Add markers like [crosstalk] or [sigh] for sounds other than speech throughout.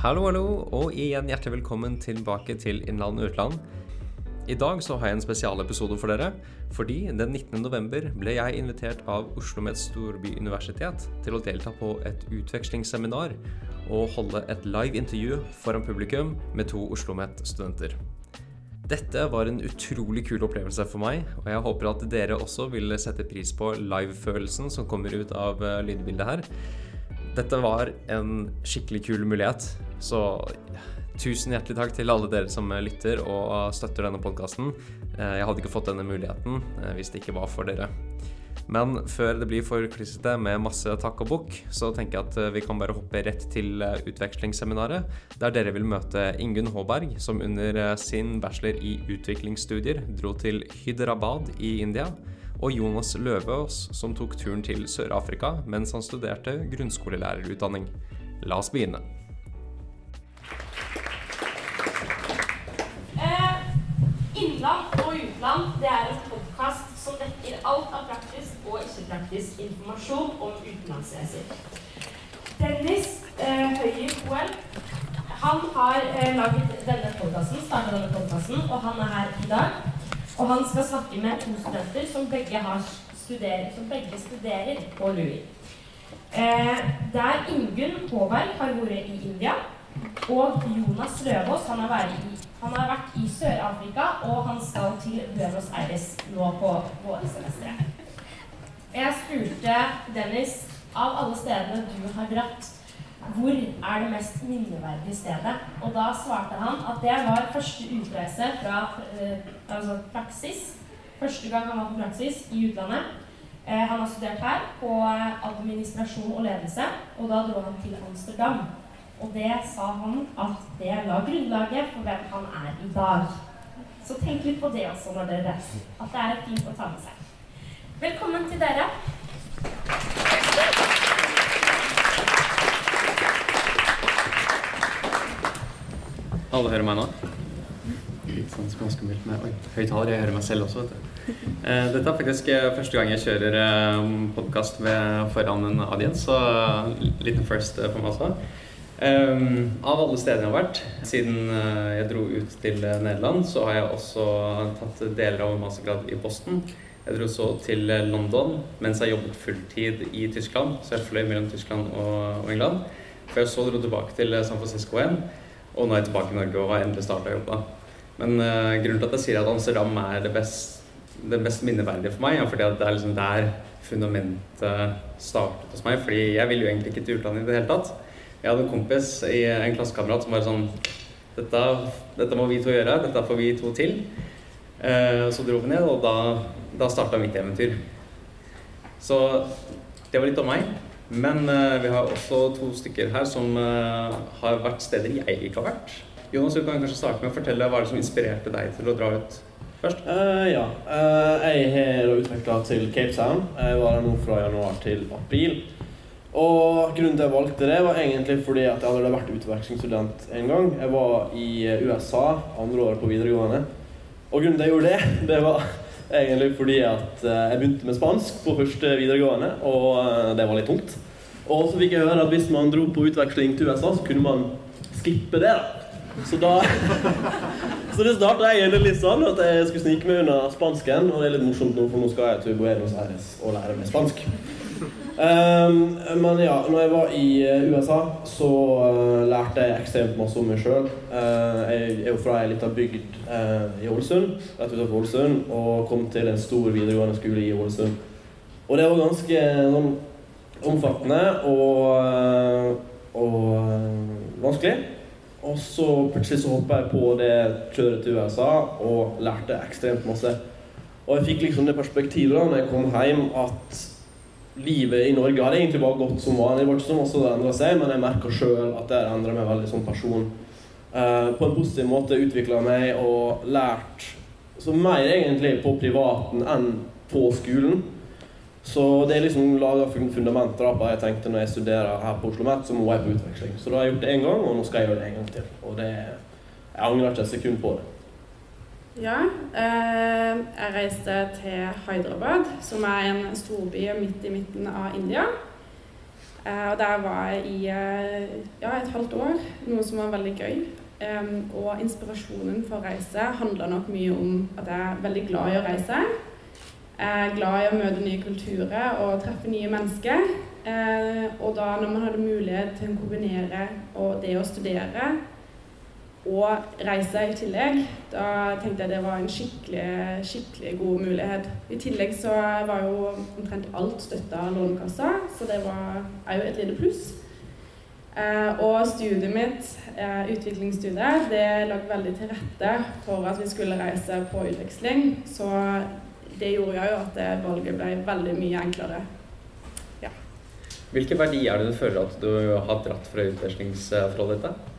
Hallo, hallo, og igjen hjertelig velkommen tilbake til Innland utland. I dag så har jeg en spesialepisode for dere, fordi den 19. november ble jeg invitert av Oslo Met Storbyuniversitet til å delta på et utvekslingsseminar og holde et live intervju foran publikum med to Oslo Met-studenter. Dette var en utrolig kul opplevelse for meg, og jeg håper at dere også vil sette pris på live-følelsen som kommer ut av eh, lydbildet her. Dette var en skikkelig kul mulighet, så tusen hjertelig takk til alle dere som lytter og støtter denne podkasten. Eh, jeg hadde ikke fått denne muligheten eh, hvis det ikke var for dere. Men før det blir for klissete med masse takk og bukk, så tenker jeg at eh, vi kan bare hoppe rett til utvekslingsseminaret, der dere vil møte Ingunn Håberg, som under sin bachelor i utviklingsstudier dro til Hyderabad i India og Jonas Løvaas, som tok turen til Sør-Afrika mens han studerte grunnskolelærerutdanning. La oss begynne. Eh, innland og utland det er en podkast som dekker alt av praktisk og ikke-praktisk informasjon om utenlandsreiser. Dennis eh, Høyer Hoel han har eh, laget starta denne podkasten, og han er her i dag. Og han skal snakke med to studenter som begge, studerer, som begge studerer på LUI. Eh, der Ingunn Håberg har vært i India, og Jonas Løvaas han, han, har vært i Sør-Afrika, og han skal til Buenos Aires nå på vårsemesteret. Jeg spurte Dennis av alle stedene du har dratt hvor er det mest minneverdige stedet? Og da svarte han at det var første utreise fra eh, altså praksis. Første gang han var på praksis i utlandet. Eh, han har studert her på administrasjon og ledelse, og da dro han til Amsterdam. Og det sa han at det la grunnlaget for hvem han er i dag. Så tenk litt på det også når dere reiser. At det er fint å ta med seg. Velkommen til dere. Alle hører meg nå? Litt sånn småskummelt med Oi, høyttaler. Jeg hører meg selv også, vet du. [laughs] Eh, dette er faktisk eh, første gang jeg kjører eh, podkast foran en audience, så liten first for meg også. Um, av alle stedene jeg har vært siden jeg dro ut til Nederland, så har jeg også tatt deler av en mastergrad i Boston. Jeg dro så til London mens jeg jobbet fulltid i Tyskland, så jeg fløy mellom Tyskland og, og England. Før så dro tilbake til San Francisco igjen. Og nå er jeg tilbake i Norge og har endelig starta jobba. Men uh, grunnen til at jeg sier at Amsterdam er det best, det mest minneverdige for meg, er fordi at det er liksom der fundamentet startet hos meg. Fordi jeg ville jo egentlig ikke til utlandet i det hele tatt. Jeg hadde en kompis, i en klassekamerat, som var sånn dette, dette, må vi to gjøre. Dette får vi to til. Uh, så dro vi ned, og da, da starta mitt eventyr. Så det var litt om meg. Men uh, vi har også to stykker her som uh, har vært steder jeg ikke har vært. Jonas, du kan kanskje starte med å fortelle hva er det som inspirerte deg til å dra ut først? Uh, ja. jeg har utvikla til Cape Town. Jeg var der nå fra januar til april. Og grunnen til jeg valgte det, var egentlig fordi at jeg hadde vært utvekslingsstudent en gang. Jeg var i USA andre året på videregående. Og grunnen til jeg gjorde det, [laughs] det var egentlig fordi at jeg begynte med spansk på første videregående, og det var litt tungt. Og så fikk jeg høre at hvis man dro på utveksling til USA, så kunne man skippe det. da. Så da [laughs] Så det starta egentlig litt sånn at jeg skulle snike meg unna spansken. Og det er litt morsomt nå, for nå skal jeg til Buenos Aires og lære meg spansk. Um, [laughs] men ja, når jeg var i eh, USA, så uh, lærte jeg ekstremt masse om meg sjøl. Uh, eh, jeg er jo fra ei lita bygd uh, i Ålesund, rett utenfor Ålesund, og kom til en stor videregående skole i Ålesund. Og det var ganske sånn omfattende og, og vanskelig. Og så plutselig så hoppa jeg på det kjøret til USA og lærte ekstremt masse. Og jeg fikk liksom det perspektivet da når jeg kom hjem, at livet i Norge hadde egentlig bare gått som vanlig. Det var ikke så masse det endra seg, men jeg merka sjøl at det endra meg veldig som person. Uh, på en positiv måte utvikla meg og lært så mer egentlig på privaten enn på skolen. Så det er liksom laga fundamenter på det jeg tenkte når jeg studerer her på Oslo OsloMet, så må jeg på utveksling. Så da har jeg gjort det én gang, og nå skal jeg gjøre det en gang til. Og det, jeg angrer ikke et sekund på det. Ja, eh, jeg reiste til Hyderabad, som er en storby midt i midten av India. Eh, og der var jeg i eh, ja, et halvt år, noe som var veldig gøy. Og inspirasjonen for å reise handla nok mye om at jeg er veldig glad i å reise. Jeg er glad i å møte nye kulturer og treffe nye mennesker. Og da når man hadde mulighet til å kombinere og det å studere og reise i tillegg, da tenkte jeg det var en skikkelig, skikkelig god mulighet. I tillegg så var jo omtrent alt støtta av Lånekassa, så det var jo et lite pluss. Eh, og studiet mitt, eh, utviklingsstudiet, det lå veldig til rette for at vi skulle reise på utveksling. Så det gjorde jo at valget ble veldig mye enklere. Ja. Hvilke verdier er det du føler at du har dratt fra utvekslingsforholdet ditt?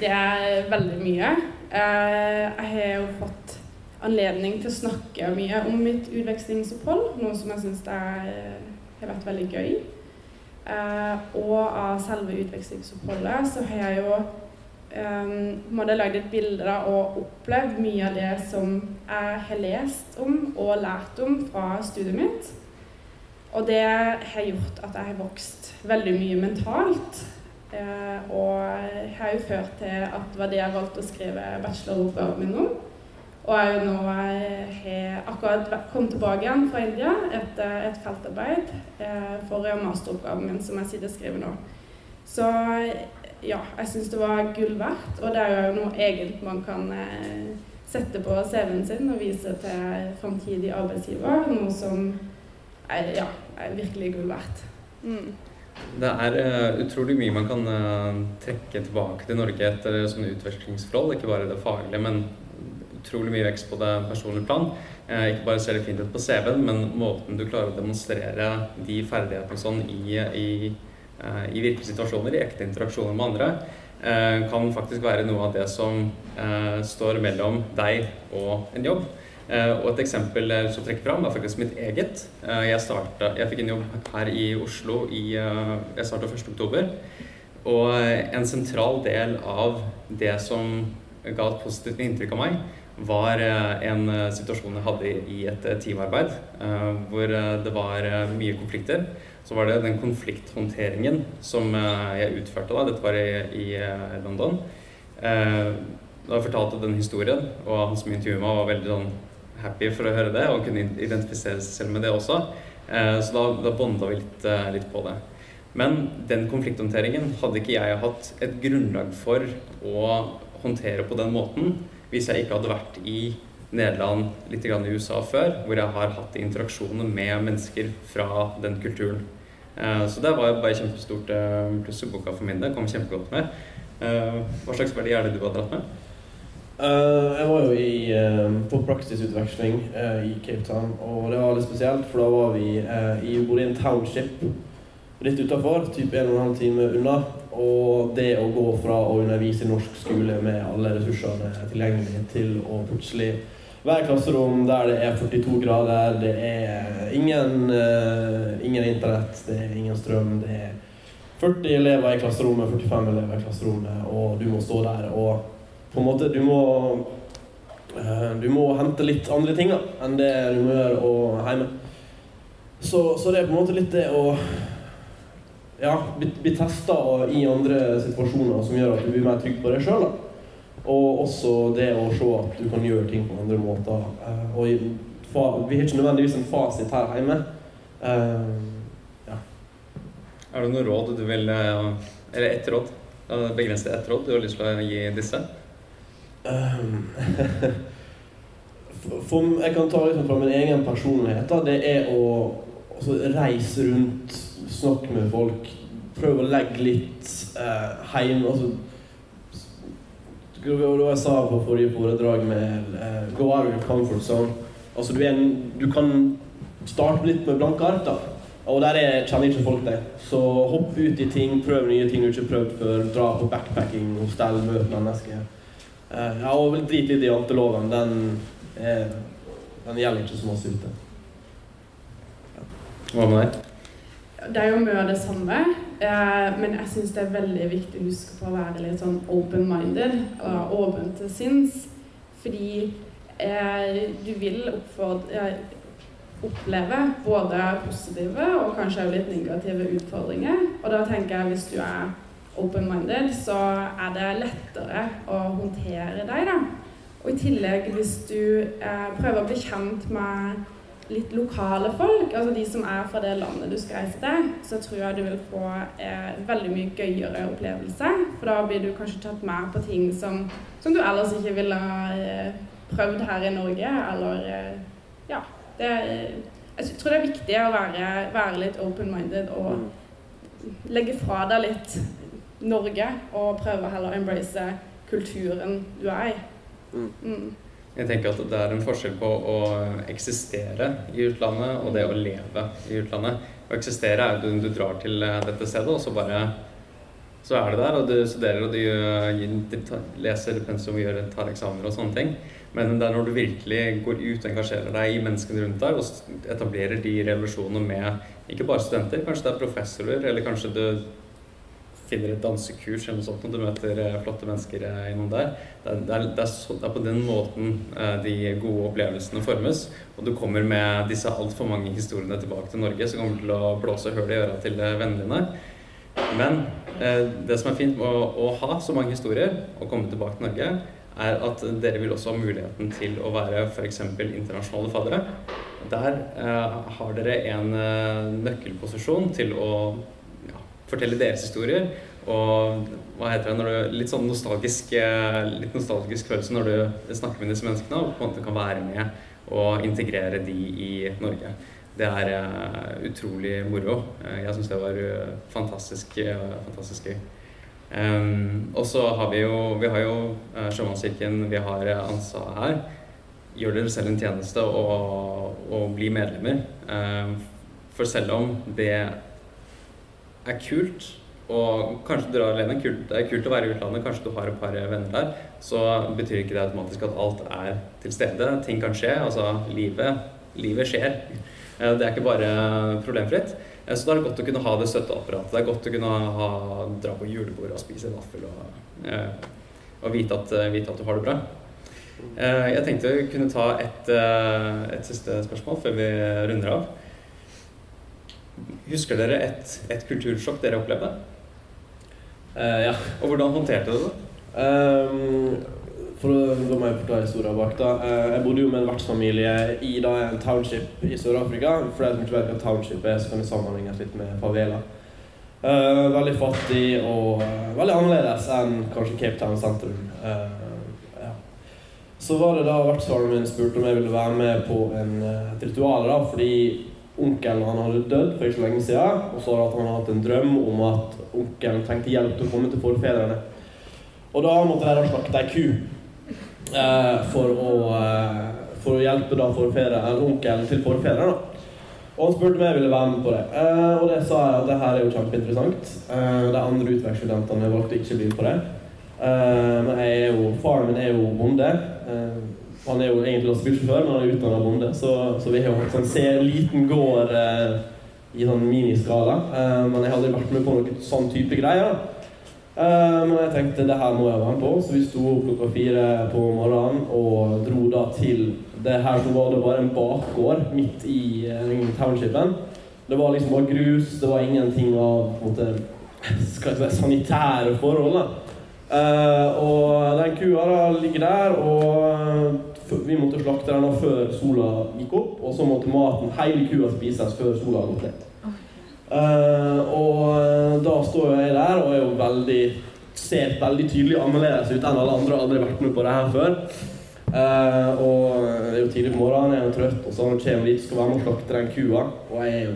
Det er veldig mye. Eh, jeg har jo fått anledning til å snakke mye om mitt utvekslingsopphold, noe som jeg syns har vært veldig gøy. Uh, og av selve utvekslingsoppholdet så har jeg jo um, lagd et bilde da, og opplevd mye av det som jeg har lest om og lært om fra studiet mitt. Og det har gjort at jeg har vokst veldig mye mentalt. Uh, og har jo ført til at det var det jeg valgte å skrive bacheloroppgaven min om. Og jeg nå har akkurat kommet tilbake igjen fra India etter et feltarbeid eh, for masteroppgaven min, som jeg sitter og skriver nå. Så ja, jeg syns det var gull verdt. Og det er jo noe eget man kan eh, sette på CV-en sin og vise til framtidig arbeidsgiver. Noe som er, ja, er virkelig gull verdt. Mm. Det er uh, utrolig mye man kan uh, trekke tilbake til Norge etter sånne utvekslingsforhold. Ikke bare det faglige, men utrolig mye vekst på det personlige plan. Eh, ikke bare ser det fint ut på CV-en, men måten du klarer å demonstrere de ferdighetene sånn i, i, eh, i virkelige situasjoner, i ekte interaksjoner med andre, eh, kan faktisk være noe av det som eh, står mellom deg og en jobb. Eh, og et eksempel som trekker fram, er faktisk mitt eget. Eh, jeg, startet, jeg fikk en jobb her i Oslo i Jeg starta 1.10. Og en sentral del av det som ga et positivt inntrykk av meg, var eh, en eh, situasjon jeg hadde i et eh, teamarbeid hvor det var mye konflikter. Så var det den konflikthåndteringen som jeg utførte da. Dette var i, i London. Da jeg fortalte den historien, og han som intervjuet meg, var veldig sånn happy for å høre det og kunne identifisere seg selv med det også. Så da, da bonda vi litt, litt på det. Men den konflikthåndteringen hadde ikke jeg hatt et grunnlag for å håndtere på den måten hvis jeg ikke hadde vært i Nederland, litt i USA før, hvor jeg har hatt interaksjoner med mennesker fra den kulturen. Eh, så det var bare kjempestort eh, pluss i boka for min del. Kom kjempegodt med. Eh, hva slags verdi er det du har dratt med? Jeg var jo i, på praksisutveksling i Cape Town, og det var litt spesielt, for da var vi i, i en township litt utafor, typ en og en halv time unna. Og det å gå fra å undervise i norsk skole med alle ressursene tilgjengelig, til å plutselig være i klasserom der det er 42 grader, det er ingen, uh, ingen internett, det er ingen strøm, det er 40 elever i klasserommet, 45 elever i klasserommet, og du må stå der og på en måte Du må uh, du må hente litt andre ting da, enn det du må gjøre hjemme. Så, så det er på en måte litt det å ja, bli, bli testa i andre situasjoner som gjør at du blir mer trygg på deg sjøl. Og også det å se at du kan gjøre ting på andre måter. Uh, og vi har ikke nødvendigvis en fasit her hjemme. Uh, ja. Er det noe råd du vil eh, Eller ett råd? Begrenset ett råd du har lyst til å gi disse? [laughs] Um, for, jeg kan ta liksom fra min egen personlighet. Da, det er å altså, reise rundt snakke med folk. Prøve å legge litt uh, heim altså, Det jeg sa på forrige foredrag med uh, Go out of your comfort zone. Altså, du, en, du kan starte litt med blanke ark, da. Og der er, kjenner ikke folk deg. Så hopp ut i ting, prøv nye ting du ikke har prøvd før. Dra på backpacking, hostell, møt mennesker. Eh, ja, og drit litt i janteloven. Den, er, den gjelder ikke så masse ute. Hva med deg? Det er jo mye av det samme, eh, men jeg syns det er veldig viktig å huske på å være litt sånn open-minded og åpen til sinns. Fordi eh, du vil oppfordre oppleve både positive og kanskje litt negative utfordringer. Og da tenker jeg hvis du er open-minded, så er det lettere å håndtere deg, da. Og i tillegg, hvis du eh, prøver å bli kjent med litt lokale folk, altså de som er fra det landet du skal reise til, så tror jeg du vil få eh, veldig mye gøyere opplevelse. For da blir du kanskje tatt med på ting som, som du ellers ikke ville eh, prøvd her i Norge, eller eh, Ja. Det, jeg tror det er viktig å være, være litt open-minded og Mm. legge fra deg litt Norge og prøve heller å embrace kulturen du er i. Mm. Mm. Jeg tenker at det er en forskjell på å eksistere i utlandet og det å leve i utlandet. Å eksistere er jo du, du drar til eh, dette stedet, og så bare så er det der, og du studerer og du gjør- gir- tar- leser pensum og gjør, tar eksamener og sånne ting. Men det er når du virkelig går ut og engasjerer deg i menneskene rundt deg og etablerer de relasjonene med ikke bare studenter, kanskje det er professorer, eller kanskje du finner et dansekurs eller noe sånt når du møter eh, flotte mennesker eh, innom der. Det er, det, er, det, er så, det er på den måten eh, de gode opplevelsene formes. Og du kommer med disse altfor mange historiene tilbake til Norge som kommer til å blåse hull i øra til vennene dine. Men det som er fint med å, å ha så mange historier og komme tilbake til Norge, er at dere vil også ha muligheten til å være f.eks. internasjonale faddere. Der eh, har dere en nøkkelposisjon til å fortelle deres historier. Og hva heter det når du Litt sånn nostalgisk, eh, litt nostalgisk følelse når du snakker med disse menneskene og på en måte kan være med og integrere de i Norge. Det er uh, utrolig moro. Uh, jeg syns det var uh, fantastisk, fantastisk gøy. Um, og så har vi jo Vi har jo Sjømannskirken, vi har ANSA her. Gjør dere selv en tjeneste og, og bli medlemmer. Um, for selv om det er kult, og kanskje du drar alene, kult, det er kult å være i utlandet, kanskje du har et par venner der, så betyr ikke det automatisk at alt er til stede. Ting kan skje. Altså, livet, livet skjer. Eh, Det er ikke bare problemfritt. Eh, Så da er det godt å kunne ha det støtteapparatet. Det er godt å kunne ha, dra på julebord og spise vaffel og, eh, og vite, at, vite at du har det bra. Jeg tenkte vi kunne ta et, et siste spørsmål før vi runder av. Husker dere et, et kultursjokk dere opplevde? Uh, ja. Og hvordan håndterte dere det? Um, for å gå meg forklare historien bak. da. Eh, jeg bodde jo med en vertsfamilie i da, en township i Sør-Afrika. For dere som ikke vet hva township er, så kan det sammenlignes litt med favela. Uh, veldig fattig og uh, veldig annerledes enn kanskje Cape Town sentrum. Uh, ja. Så var det da vertsfaren min spurte om jeg ville være med på en, et ritual. da, fordi onkelen han hadde dødd for ikke så lenge siden. Og så at han hatt en drøm om at onkelen trengte hjelp til å komme til forfedrene. Og da måtte de slakte ei ku eh, for, å, eh, for å hjelpe da onkelen til forfedrene. Og han spurte om jeg ville være med på det. Eh, og det sa jeg at det her er jo kjempeinteressant. Eh, de andre utvekslingsstudentene valgte ikke å bli med på det. Eh, men jeg er jo, faren min er jo bonde. Eh, han er jo egentlig lastebilsjåfør, men han er utdanna bonde, så, så vi har jo sånn, ser en liten gård eh, i sånn miniskala. Eh, men jeg har aldri vært med på noen sånn type greier. Eh, men jeg tenkte det her må jeg være med på, så vi sto opp klokka fire på morgenen og dro da til det her som var det bare en bakgård midt i eh, townshipen. Det var liksom bare grus, det var ingenting av på en måte, [laughs] skal jeg si, sanitære forhold. da. Uh, og den kua da ligger der, og f- vi måtte slakte den før sola gikk opp. Og så måtte maten, hele kua spises før sola hadde gått ned. Uh, og eh, da står jeg der og er jo veldig ser veldig tydelig annerledes ut enn alle andre. Aldri vært med på det her før. Uh, og det er jo tidlig på morgenen, jeg er jo trøtt, og så kommer dit skal være med og slakte den kua. Og jeg er jo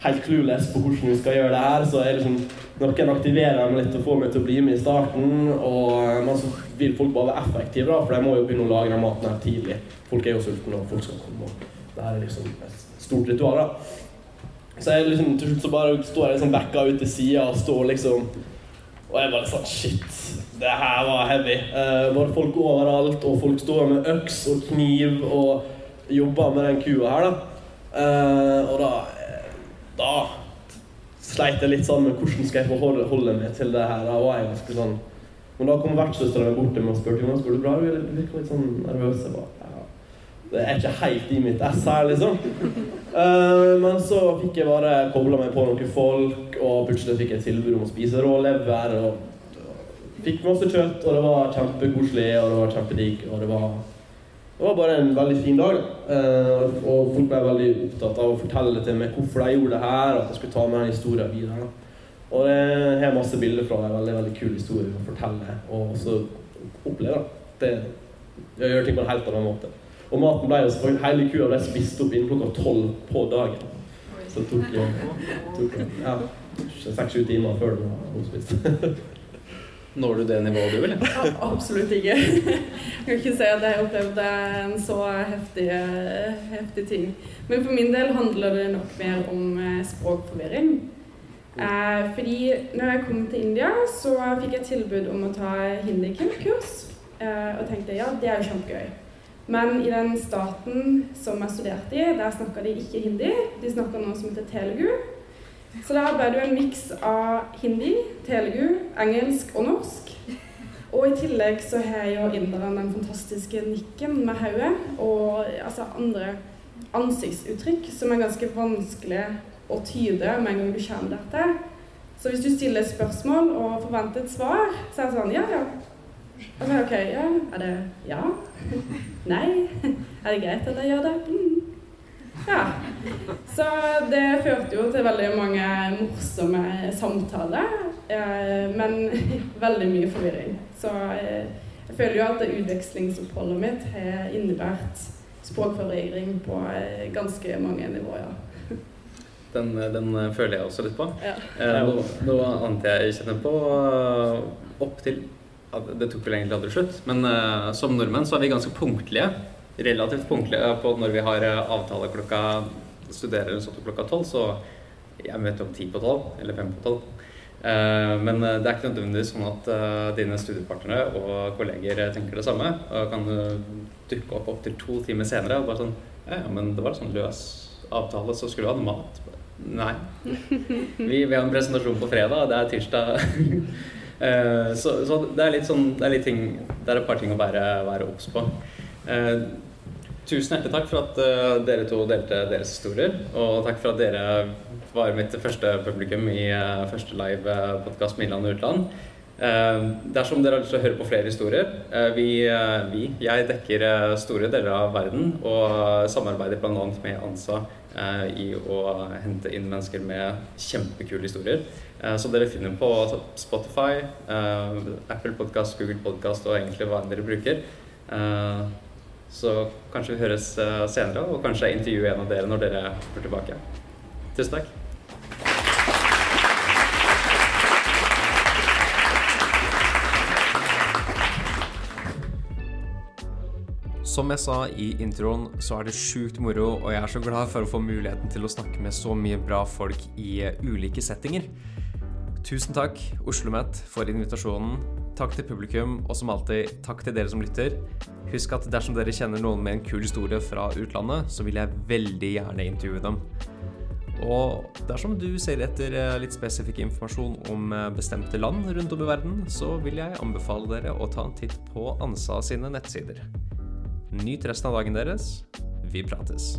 helt clueless på hvordan vi skal gjøre det her, så jeg liksom noen aktiverer meg litt og får meg til å bli med i starten. Og så vil folk bare være effektive, da, for de må jo begynne å lage den maten her tidlig. Folk er jo sultne, og folk skal komme. og Det er liksom et stort ritual. da. Så jeg liksom, til slutt så bare står jeg liksom backa ut til sida og står liksom Og jeg bare sånn Shit, det her var heavy. Eh, bare folk overalt, og folk står med øks og kniv og jobber med den kua her, da. Eh, og da Da sleit jeg litt sånn med hvordan skal jeg forholde holde meg til det her. Da var jeg ganske sånn Men da kom vertssøstera mi bort til meg og spurte om går det bra. Du virker litt sånn nervøs. Jeg bare, ja. Det er ikke helt i mitt ess her, liksom. Uh, men så fikk jeg bare kobla meg på noen folk, og plutselig fikk jeg tilbud om å spise rå lever. Og fikk masse kjøtt, og det var kjempekoselig, og det var kjempedigg. Og det var, det var bare en veldig fin dag. Uh, og folk ble veldig opptatt av å fortelle til meg hvorfor de gjorde det her, og at jeg skulle ta med en historie videre. Og jeg har masse bilder fra en veldig veldig kul historie å fortelle, og også oppleve. Det, jeg gjør ting på en helt annen måte. Og maten ble jo selvfølgelig hele kua ble spist opp innen klokka tolv på dagen. Så det tok, tok ja, seks-sju timer før det var oppspist. [laughs] Når du det nivået du vil? Ja, absolutt ikke. Jeg kan ikke si at jeg opplevde en så heftig, heftig ting. Men for min del handler det nok mer om eh, språkforvirring. Eh, fordi når jeg kom til India, så fikk jeg tilbud om å ta hindi-kurs. Eh, og tenkte ja, det er jo kjempegøy. Men i den staten som jeg studerte i, der snakka de ikke hindi. De snakka noe som heter telugu. Så da ble det jo en miks av hindi, telugu, engelsk og norsk. Og i tillegg så har jo inderen den fantastiske nikken med hodet og altså andre ansiktsuttrykk som er ganske vanskelig å tyde med en gang du kommer der til. Så hvis du stiller et spørsmål og forventer et svar, så er det sånn Ja, ja, Ok, ok, ja. Er det ja? [laughs] Nei? [laughs] Er det greit at jeg gjør det? Mm. Ja. Så det førte jo til veldig mange morsomme samtaler, eh, men [laughs] veldig mye forvirring. Så eh, jeg føler jo at utvekslingsoppholdet mitt har innebært språkforvirring på eh, ganske mange nivåer. Den, den, føler jeg også litt på. Ja. Noe, noe annet jeg kjenner på opp til det tok vel egentlig aldri slutt. Men uh, som nordmenn så er vi ganske punktlige. Relativt punktlige på når vi har uh, avtale klokka Studerer sånn klokka tolv, så jeg møter opp ti på tolv. Eller fem på tolv. Uh, men det er ikke nødvendigvis sånn at dine studiepartnere og kolleger tenker det samme. Og kan dukke opp opptil to timer senere og bare sånn Ja, men det var sånn løs avtale, så skulle du ha mat. Nei. Vi, vi har en presentasjon på fredag, det er tirsdag. [laughs] Eh, så, så, det er sånn Det er ting Det er et par ting å være, være obs på. Uh, tusen hjertelig takk for at uh, dere to delte deres historier. Og takk for at dere var mitt første publikum i første live podkast med Innlandet og utland. Dersom dere har lyst til å høre på flere historier vi, vi, jeg dekker store deler av verden og samarbeider bl.a. med ANSA i å hente inn mennesker med kjempekule historier. Eh, så dere finner på Spotify, eh, Apple Podcast, Google Podcast og egentlig hva enn dere bruker. Eh, så kanskje vi høres senere, og kanskje jeg intervjuer en av dere når dere kommer tilbake. Tusen takk. Som jeg sa i introen, så er det sjukt moro, og jeg er så glad for å få muligheten til å snakke med så mye bra folk i ulike settinger. Tusen takk, Oslo OsloMet, for invitasjonen. Takk til publikum, og som alltid, takk til dere som lytter. Husk at dersom dere kjenner noen med en kul historie fra utlandet, så vil jeg veldig gjerne intervjue dem. Og dersom du ser etter eh, litt spesifikk informasjon om eh, bestemte land rundt om i verden, så vil jeg anbefale dere å ta en titt på ANSA sine nettsider. Nyt resten av dagen deres. Vi prates.